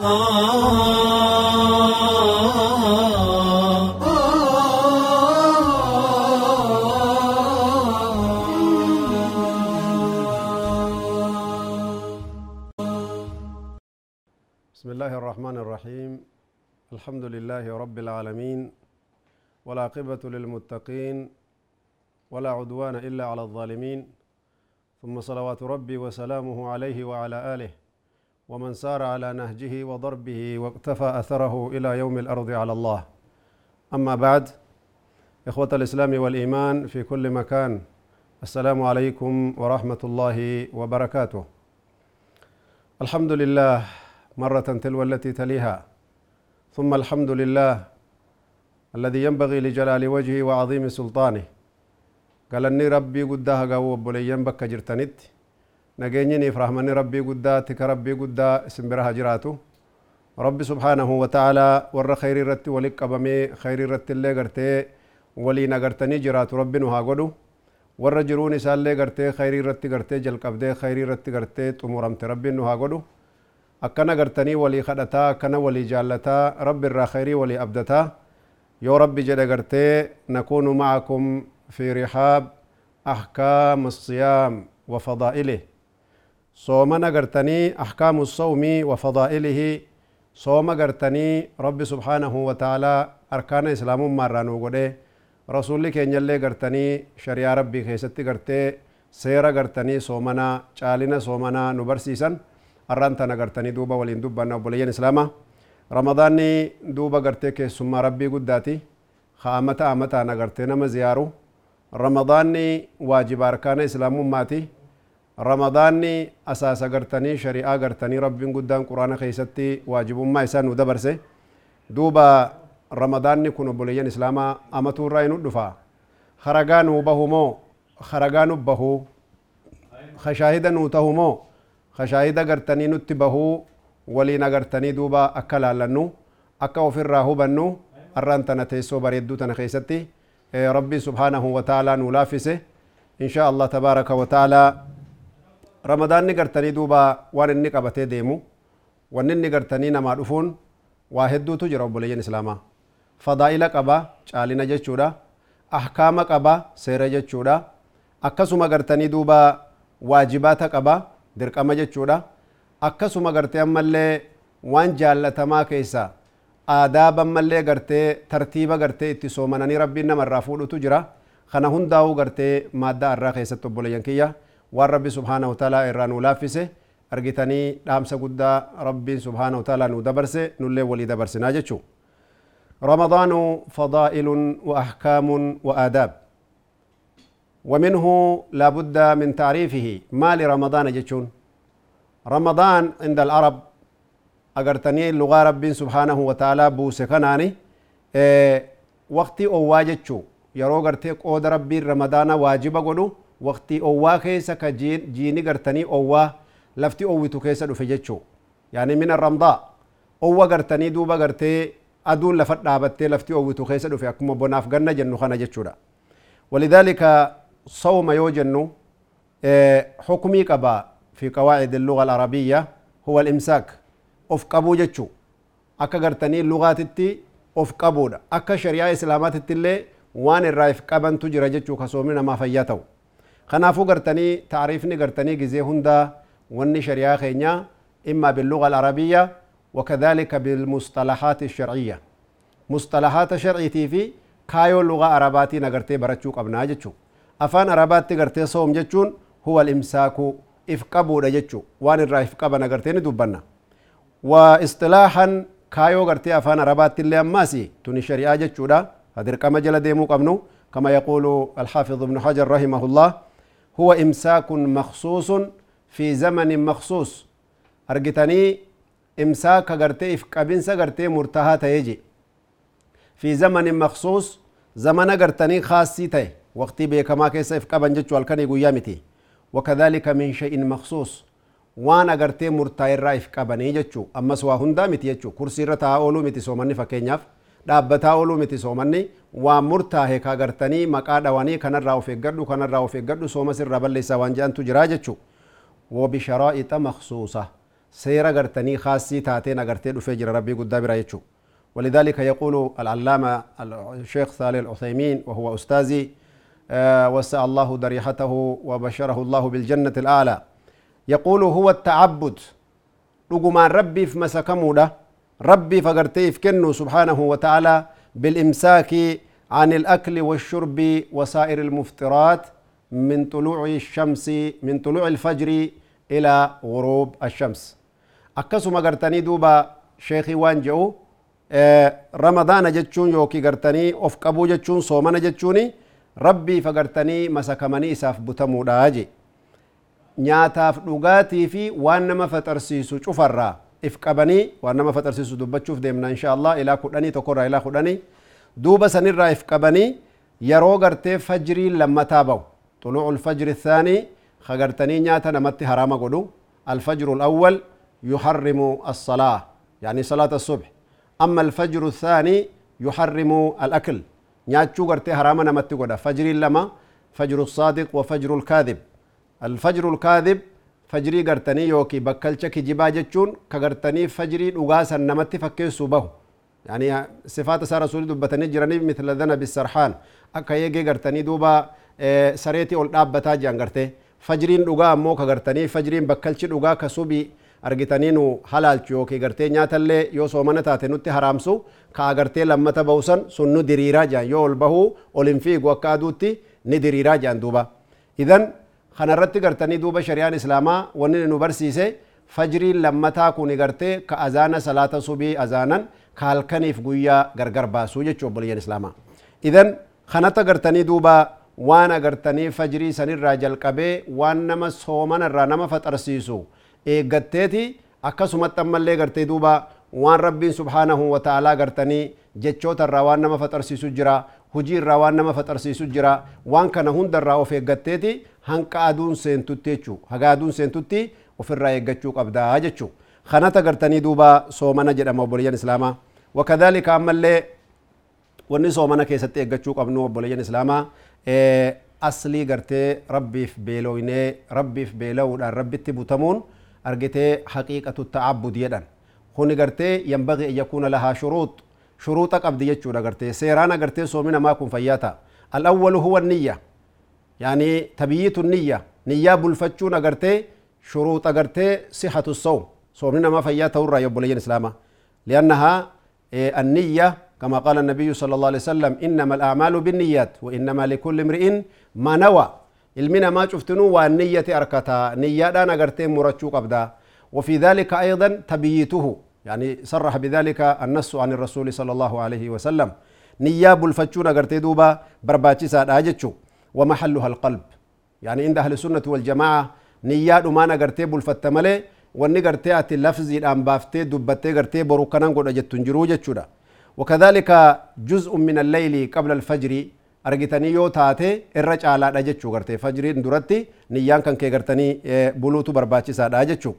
بسم الله الرحمن الرحيم. الحمد لله رب العالمين. والعاقبة للمتقين. ولا عدوان إلا على الظالمين. ثم صلوات ربي وسلامه عليه وعلى آله. ومن سار على نهجه وضربه واقتفى أثره إلى يوم الأرض على الله. أما بعد إخوة الإسلام والإيمان في كل مكان السلام عليكم ورحمة الله وبركاته. الحمد لله مرة تلو التي تليها ثم الحمد لله الذي ينبغي لجلال وجهه وعظيم سلطانه. قال أني ربي قدها قاو بليين بك جرتنت. نجيني فرحمني ربي قدا تك ربي قدا سنبرها جراتو ربي سبحانه وتعالى ور خير رت ولك قبمي خير رت اللي قرتي ولي نقرتني جراتو ربي نها قدو. ور جروني سالي قرتي خير رت قرتي جل قبدي خير رت قرتي تمرمت ربي نها قدو. akkana gartanii walii kadhataa akkana walii jaallataa rabbi irraa khayrii walii abdataa yoo rabbi jedhe gartee nakuunu macakum fi rihaab ahkaam asiyaam wa fadaa'ilih soomana gartanii ahkaamu sawmii wa fadaa'ilihi sooma gartanii rabbi subhaanahu wa ta'aalaa arkaana islaamummaa irraa nuu godhe rasuulli keenyallee gartanii shariyaa rabbii keessatti gartee seera gartanii soomanaa caalina soomanaa nu barsiisan har'aan tana gartanii duuba waliin dubbanna obboleeyyan islaamaa ramadaanni duuba gartee keessummaa rabbii guddaati haa amata amataan agartee nama ziyaaru ramadaanni waajiba arkaana islaamummaati ramadaanni asaasa gartanii shari'aa gartanii rabbiin guddaan quraana keessatti waajibummaa isaa nu dabarse duuba ramadaanni kun obboleeyyan islaamaa amatuurraa inu dhufa haragaa nuu bahu moo haragaa nu bahu hashaahida nuu tahu moo kashaahida gartanii nutti bahuu waliin agartanii duuba akka laallannu akka ofirraa hubannu har'aan tana teessoo bareedduu tana ramadaanni gartanii duuba waan inni qabatee deemu wanni inni gartanii namaa dhufuun waa hedduutu jira obboleeyyan islaamaa fadaa'ila qaba caalina jechuudha ahkaama qaba seera jechuudha akkasuma gartanii duuba waajibaata qaba dirqama jechuudha akkasuma gartee ammallee waan jaallatamaa keessa aadaaba ammallee gartee tartiiba gartee itti soomananii rabbiin namarraa fuudhutu jira kana hundaa'uu gartee maaddaa irraa keessatti obboleeyyan kiyya waan rabbi subhaanahu taalaa irraa nuu laaffise argitanii dhaamsa guddaa rabbiin subhaanahu taalaa nuu dabarse nullee walii dabarsinaa jechuu. رمضان فضائل وأحكام وآداب ومنه لابد من تعريفه ما لرمضان جتشون رمضان عند العرب أقرتني اللغة رب سبحانه وتعالى بوسي كناني إيه وقتي أوا جتشو يرو قرتي قود ربي رمضان واجب وقتي أوا كيسا كجين جيني قرتني أوا لفتي أويتو كيسا دو جتشو يعني من الرمضاء أوا قرتني دوبا قرتي أدون لفت دابتي لفتي أويتو كيسا دو في أكما بناف قنا جنو خنا جتشو ولذلك صوم يوجن حكمي قبا في قواعد اللغة العربية هو الإمساك أف قبو جتشو أكا قرتني اللغات التي أف قبو أكا شريعة إسلامات التي وان الرايف قبن تجرى جتشو كسومنا ما فياتو خنافو قرتني تعريفني قرتني جزي هندا واني شريعة خينيا إما باللغة العربية وكذلك بالمصطلحات الشرعية مصطلحات شرعيتي في kaayoo lugaa arabaatiin agartee barachuu qabnaa jechuu afaan arabaatti gartee soom jechuun huwa imsaaku if qabuudha jechuu waan irraa if qaban agartee ni dubbanna wa istilaahan kaayoo gartee afaan arabaatti illee ammaasi tuni shari'aa jechuudha hadirqama jala deemuu qabnu kama yaquulu alxaafiظ ibnu hajar imsaakun maksuusun fi zamanin maksuus argitanii imsaaka gartee if qabinsa gartee murtahaa ta'ee je في زمن مخصوص زمن قرتني خاصي تي. وقتي بيكما كيسا إفقابا جتشو الكني قيامتي وكذلك من شيء مخصوص. وأنا قرتي مرتاي الرا إفقابا جتشو. أما سوا هندا متي جتشو. كرسي رتا أولو متي سومني فكينياف. Dhaabbataa ooluu miti soomanni waan murtaahe ka gartanii maqaa dhawanii kanarraa of eeggadhu kanarraa of eeggadhu soomas irraa balleessaa waan jedhantu jiraa jechu wabisharaa'ixa maksuusa سيرا غرتني خاصي تاتين أغرتين أفجر ربي قد برا يجو ولذلك يقول العلامة الشيخ صالح العثيمين وهو أستاذي آه، وسع الله ضريحته وبشره الله بالجنة الأعلى يقول هو التعبد لقمان ربي في مسكمودة ربي فقرتي في كنو سبحانه وتعالى بالإمساك عن الأكل والشرب وسائر المفطرات من طلوع الشمس من طلوع الفجر إلى غروب الشمس. أكسو قرتني دوبا شيخي وانجو رمضان جتشون يوكي قرتني أف قبو جتشون صومنا جتشوني ربي فقرتني مسكمني إساف بتمو داجي. nyaataaf dhugaatii fi waan nama faxarsiisu if qabanii waan nama faxarsiisu dubbachuuf deemna insha Allah ilaa kudhanii tokkorraa ilaa kudhanii duuba sanirraa if qabanii yeroo gartee fajrii lammataa ba'u. طلوع الفجر الثاني خغرتني نياتا نمتي حرام قدو الفجر الأول يحرم الصلاة يعني صلاة الصبح أما الفجر الثاني يحرم الأكل نياتشو قرتي حرام نمتي قدا فجر لما فجر الصادق وفجر الكاذب الفجر الكاذب فجري قرتني يوكي بكلچا كجبا جتشون كغرتني فجري دغاسا نمتي فكيسو به يعني صفات سار رسول دبتني جرني مثل ذنب السرحان أكا يجي قرتني دوبا ol dhaabbataa jiran gartee fajriin dhugaa ammoo ka gartanii fajriin bakkalchi dhugaa ka subii argitanii nu halaalchu yookiin gartee nyaatallee yoo soomana taate nutti haraamsu ka agartee lammata ba'usan sun nu diriiraa jiran yoo ol bahuu ol hin fiigu akka aduutti kanarratti gartanii duuba shari'aan islaamaa wanni nu barsiise fajriin lammataa kun gartee ka azaana salaata subii azaanan ka halkaniif guyyaa gargar baasuu jechuu obboleeyyan islaamaa idan kanatti gartanii duuba waan agartanii fajrii sanirraa jalqabee waan nama soomanarraa nama faxarsiisu eeggatteeti akkasumatti ammallee gartee duuba waan rabbiin subhaanahu wa ta'aalaa gartanii jechootarraa waan nama faxarsiisu jira hujii irraa waan nama faxarsiisu jira waan kana hundarraa of eeggatteeti hanqa aduun seentutti jechuu haga aduun seentutti ofirraa eeggachuu qabdaa jechuu kanata gartanii duuba soomana jedhama obboleeyyan islaamaa wakadhalika ammallee wanni soomana keessatti eeggachuu qabnu obboleeyyan islaamaa aslii gartee rabbiif beelooynee rabbiif beela'uudhaan rabbitti butamuun argitee haqiiqatu ta'abbud jedhan kuni gartee yanbagii an yakuuna lahaa shuruut shuruuxa qabdi jechuudha gartee seeraan agartee soomi namaa kun fayyaa ta'a alawwalu huwa niyya yaani tabiyyitu niyya niyyaa bulfachuun agartee shuruuxa agartee sihatu sawm soomni namaa fayyaa ta'urraa yobboleeyyan islaamaa liannahaa anniyya كما قال النبي صلى الله عليه وسلم إنما الأعمال بالنيات وإنما لكل امرئ ما نوى المنا ما شفتنو والنية أركتا نية أنا قرتين مرتشو قبدا وفي ذلك أيضا تبييته يعني صرح بذلك النص عن الرسول صلى الله عليه وسلم. نية بلفتشون قرتي دوبا برباتي ساد ومحلها القلب. يعني عند أهل السنة والجماعة نية ما نقرتي gartee ati lafziidhaan baaftee dubbattee gartee boruu kanan godha jettu hin jiruu jechuudha وكذلك جزء من الليل قبل الفجر أرجتني يو تاتي الرجع على دجتشو غرتي فجر درتي نيان كان كي غرتني بلوتو برباتي ساد دجتشو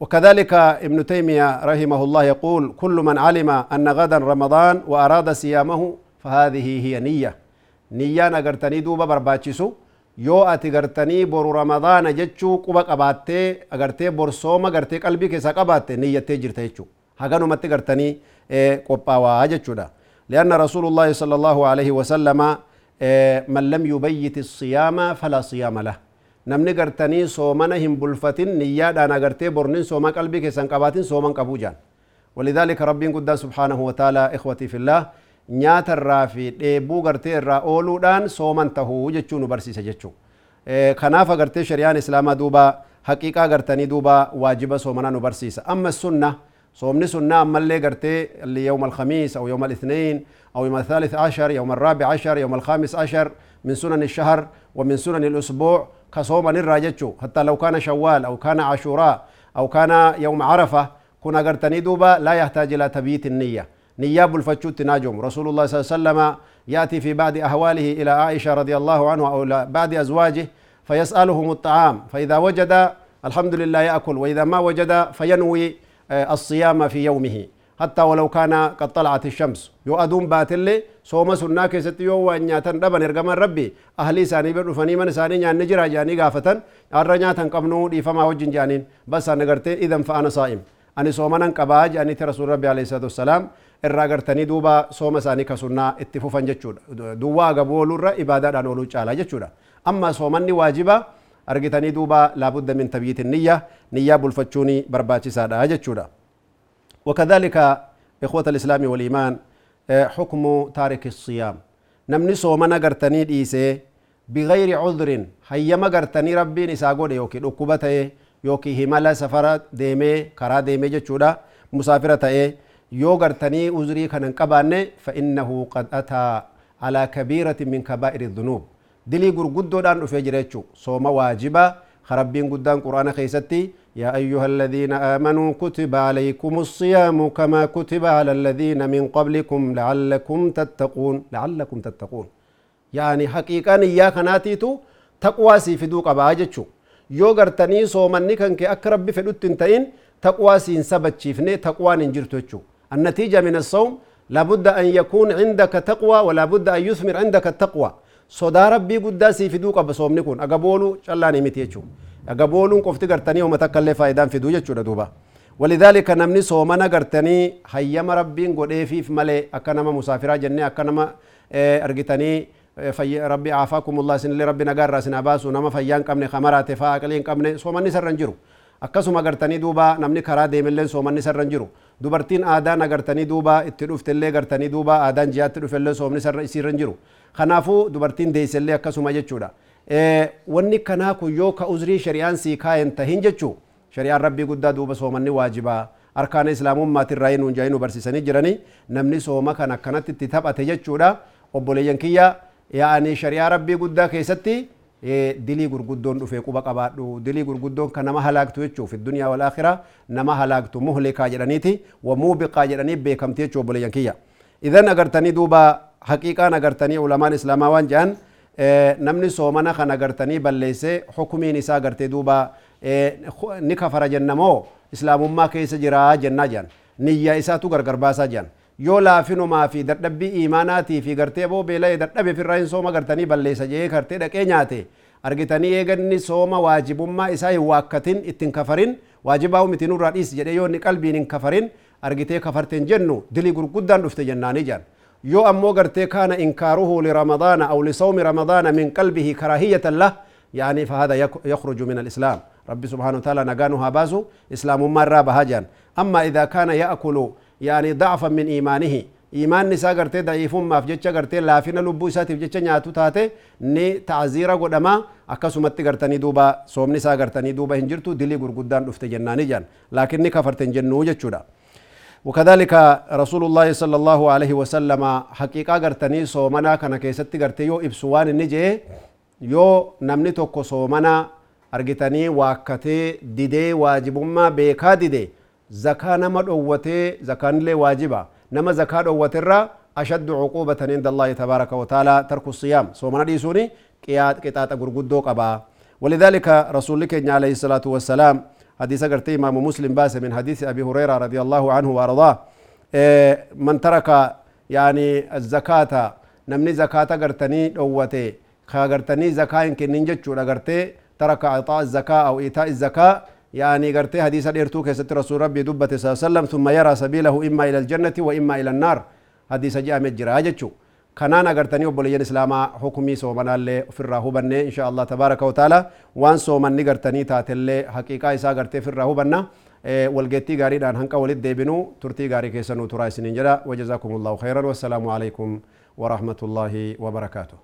وكذلك ابن تيمية رحمه الله يقول كل من علم أن غدا رمضان وأراد صيامه فهذه هي نية. نية نغرتني دوبا برباتشسو. يو أتغرتني بور رمضان جتشو قبا قباتي أغرتي بور سوما أغرتي قلبي كيسا قباتي. نية تجر تيجو. هغانو متغرتني إيه، قبا واجتشو لأن رسول الله صلى الله عليه وسلم إيه، من لم يبيت الصيام فلا صيام له. Namni gartanii soomana hin bulfatin niyyaadhaan agartee bornin sooma qalbii keessan qabaatin sooman qabuu jaan ولذلك ربين قدام سبحانه وتعالى إخوتي في الله fi dheebuu gartee irraa ooluudhaan sooman tahuu jechuu nu barsiisa jechuu kanaaf agartee shari'aan islaamaa duuba haqiiqaa gartanii duuba waajiba soomanaa nu barsiisa amma sunna صومني سنة أما اللي قرتي اللي يوم الخميس أو يوم الاثنين أو يوم الثالث عشر يوم الرابع عشر يوم الخامس عشر من سنن الشهر ومن سنن الأسبوع كصوم الراجتشو حتى لو كان شوال أو كان عاشوراء أو كان يوم عرفة كنا قرتني دوبا لا يحتاج إلى تبييت النية. نياب الفتشو تناجم. رسول الله صلى الله عليه وسلم يأتي في بعض أهواله إلى عائشة رضي الله عنها أو إلى بعض أزواجه فيسألهم الطعام. فإذا وجد الحمد لله يأكل وإذا ما وجد فينوي الصيام في يومه. حتى ولو كان قد طلعت الشمس يو أدوم بات اللي صوم سنة كيست يو وانياتن دبن ارغم ربي أهلي ساني بدو فني من ساني نيان نجرا جاني غافتن أرنياتن قبنو دي فما وجن جانين بس أنا قرتي إذا فأنا صائم أني صومنا قباج أني رسول ربي عليه الصلاة والسلام irraa gartanii duuba sooma isaanii ka sunnaa itti fufan jechuudha duwwaa gaboolurra ibaadaadhaan ooluu caalaa jechuudha amma soomanni waajiba argitanii duuba laabudda min tabyiitin niyya niyyaa bulfachuuni barbaachisaadha jechuudha وكذلك إخوة الإسلام والإيمان حكم تارك الصيام. نمني صومنا قرتني ديسي بغير عذر. هيما قرتني ربي نساقود يوكي ركوبته يوكي همالا سفرة ديمي كرا ديمي جتشودا مسافرة يو قرتني عذري كان قباني فإنه قد أتى على كبيرة من كبائر الذنوب. دلي قرقودو دان رفجريتشو صوم واجبة خربين قدام قرآن خيستي يا أيها الذين آمنوا كتب عليكم الصيام كما كتب على الذين من قبلكم لعلكم تتقون لعلكم تتقون. يعني حقيقة إياك ناتيتو تقوى سيفدو قباجتشو yoo gartanii soomanni kan kee akka rabbi fedhutti hin ta'in taqwaa siin sabachiifne taqwaan hin jirtu jechuu النتيجة من الصوم لابد أن يكون عندك تقوى ولا بد أن يثمر عندك التقوى. صدا ربي قد سيفدو قب صومني كون. أقبولو شلاني أجابولون قفت قرتني وما تكلف فائدة في دوجة شورا دوبا ولذلك نمني سوما نقرتني هيا مربين قد إيه في فملي أكنما مسافرة جنة أكنما أرجتني في ربي عافاكم الله سن لربي نقر راسنا باس ونما فيان كمن خمرات فاقلين كمن سوما نسرنجرو أكسوما قرتني دوبا نمني كرا ديمن لين سوما نسرنجرو دوبرتين آدان قرتني دوبا اتلوف تلي قرتني دوبا آدان جيات تلوف اللي سوما نسرنجرو خنافو دوبرتين ديسل لي أكسوما جتشورا wanni kanaa kun yoo ka uzrii shari'aan sii kaayen tahin jechuu shari'aan rabbii guddaa duuba soomanni waajibaa arkaana islaamummaatiirraa nuun jaa'ii nu barsiisanii jiranii namni sooma kan akkanatti itti taphate jechuudha obboleeyyan kiyya yaa'anii shari'aa rabbii guddaa keessatti dilii gurguddoon dhufee quba qabaadhu dilii gurguddoon kan nama halaagtu jechuuf addunyaa wal akhiraa nama halaagtu muhlikaa jedhaniiti wa muubiqaa jedhanii beekamti jechuu obboleeyyan kiyya idan agartanii duuba haqiiqaan agartanii ulamaan islaamaa waan jedhan namni soomana kan agartanii balleessee hukumiin isaa agartee duuba ni kafara jennamoo islaamummaa keessa jiraa jennaa jedhan niyya isaatu gargar baasaa jedhan yoo laafinumaa fi dadhabbii iimaanaatii fi gartee boo beela'ee dadhabe firraa hin sooma gartanii balleessa jee gartee dhaqee nyaate argitanii eeganni sooma waajibummaa isaa hin waakkatin ittiin kafarin waajibaa miti nurraa dhiis jedhee yoo inni qalbiin hin kafarin argitee kafarteen jennu dilii gurguddaan dhufte jennaanii jedhan yoo ammoo gartee kaana inkaaruhu liramadaana aw lisawmi ramadaana min qalbihi karaahiyatan lah يعني فهذا يخرج من الإسلام. رب سبحانه وتعالى نقانها بازو إسلام مرة بهجان أما إذا كان يأكل يعني ضعفا من إيمانه إيمان نساء قرتي ضعيف ما في جتشا قرتي لا فينا لبو ساتي في جتشا نياتو تاتي ني تعزيرا قدما أكسمت قرتني دوبا صوم نساء قرتني دوبا هنجرتو دلي قرقدان رفت جناني جان. لكن كفرتن جنو جتشودا. وكذلك رسول الله صلى الله عليه وسلم حقيقة غرتني سومنا كان كيستي غرتي إبسوان نجي يو نمني توكو سومنا أرغتني واكتي ديدي واجبما بيكا ديدي زكاة نما دووتي زكاة لي واجبا نما زكاة دووتي أشد عقوبة عند الله تبارك وتعالى ترك الصيام سومنا دي سوني كيات كتاتا قرقود دوك ولذلك رسول الله عليه وسلم والسلام حديث قرتي إمام مسلم باس من حديث أبي هريرة رضي الله عنه وأرضاه. من ترك يعني الزكاة نمني زكاة قرتني دوتي. خاقرتني زكاة إن ننجتشو لقرتي ترك إعطاء الزكاة أو إيتاء الزكاة. يعني قرتي حديث ديرتو كيست رسول ربي دبت صلى الله عليه وسلم ثم يرى سبيله إما إلى الجنة وإما إلى النار. حديث جاء مجرى سومنا اللي في الراهو بني إن شاء الله تبارك وتعالى وان سومني قرتني تاتلي حقيقة إسا قرتي في الراهو بنا والجيتي غاري دان هنكا ولد ديبنو ترتي غاري كيسنو تراي سنين جدا وجزاكم الله خيرا والسلام عليكم ورحمة الله وبركاته